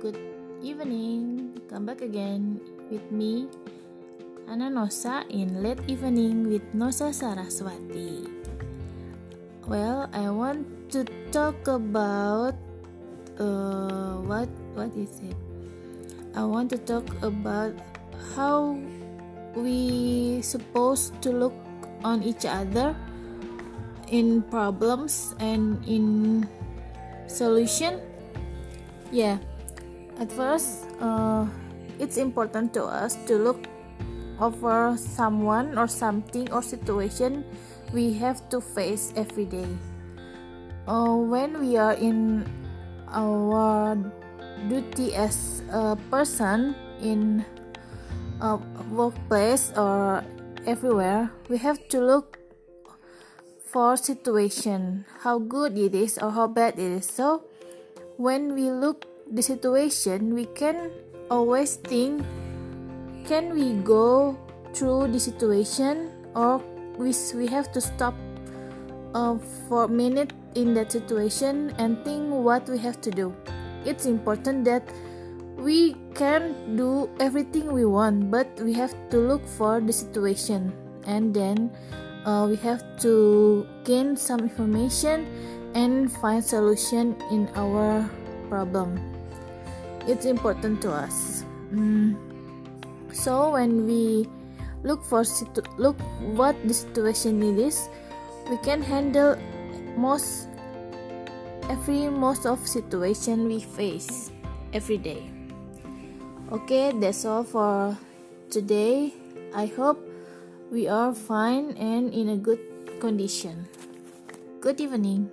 Welcome back again with me, Ana Nosa, in late evening with Nosa Saraswati. Well, I want to talk about uh, what what is it? I want to talk about how we supposed to look on each other in problems and in solution. Yeah at first, uh, it's important to us to look over someone or something or situation we have to face every day. Uh, when we are in our duty as a person in a workplace or everywhere, we have to look for situation how good it is or how bad it is. So when we look the situation, we can always think can we go through the situation or we, we have to stop uh, for a minute in that situation and think what we have to do. It's important that we can do everything we want, but we have to look for the situation and then uh, we have to gain some information and find solution in our problem it's important to us. Mm. so when we look for situ- look what the situation is we can handle most every most of situation we face every day. Okay that's all for today. I hope we are fine and in a good condition. Good evening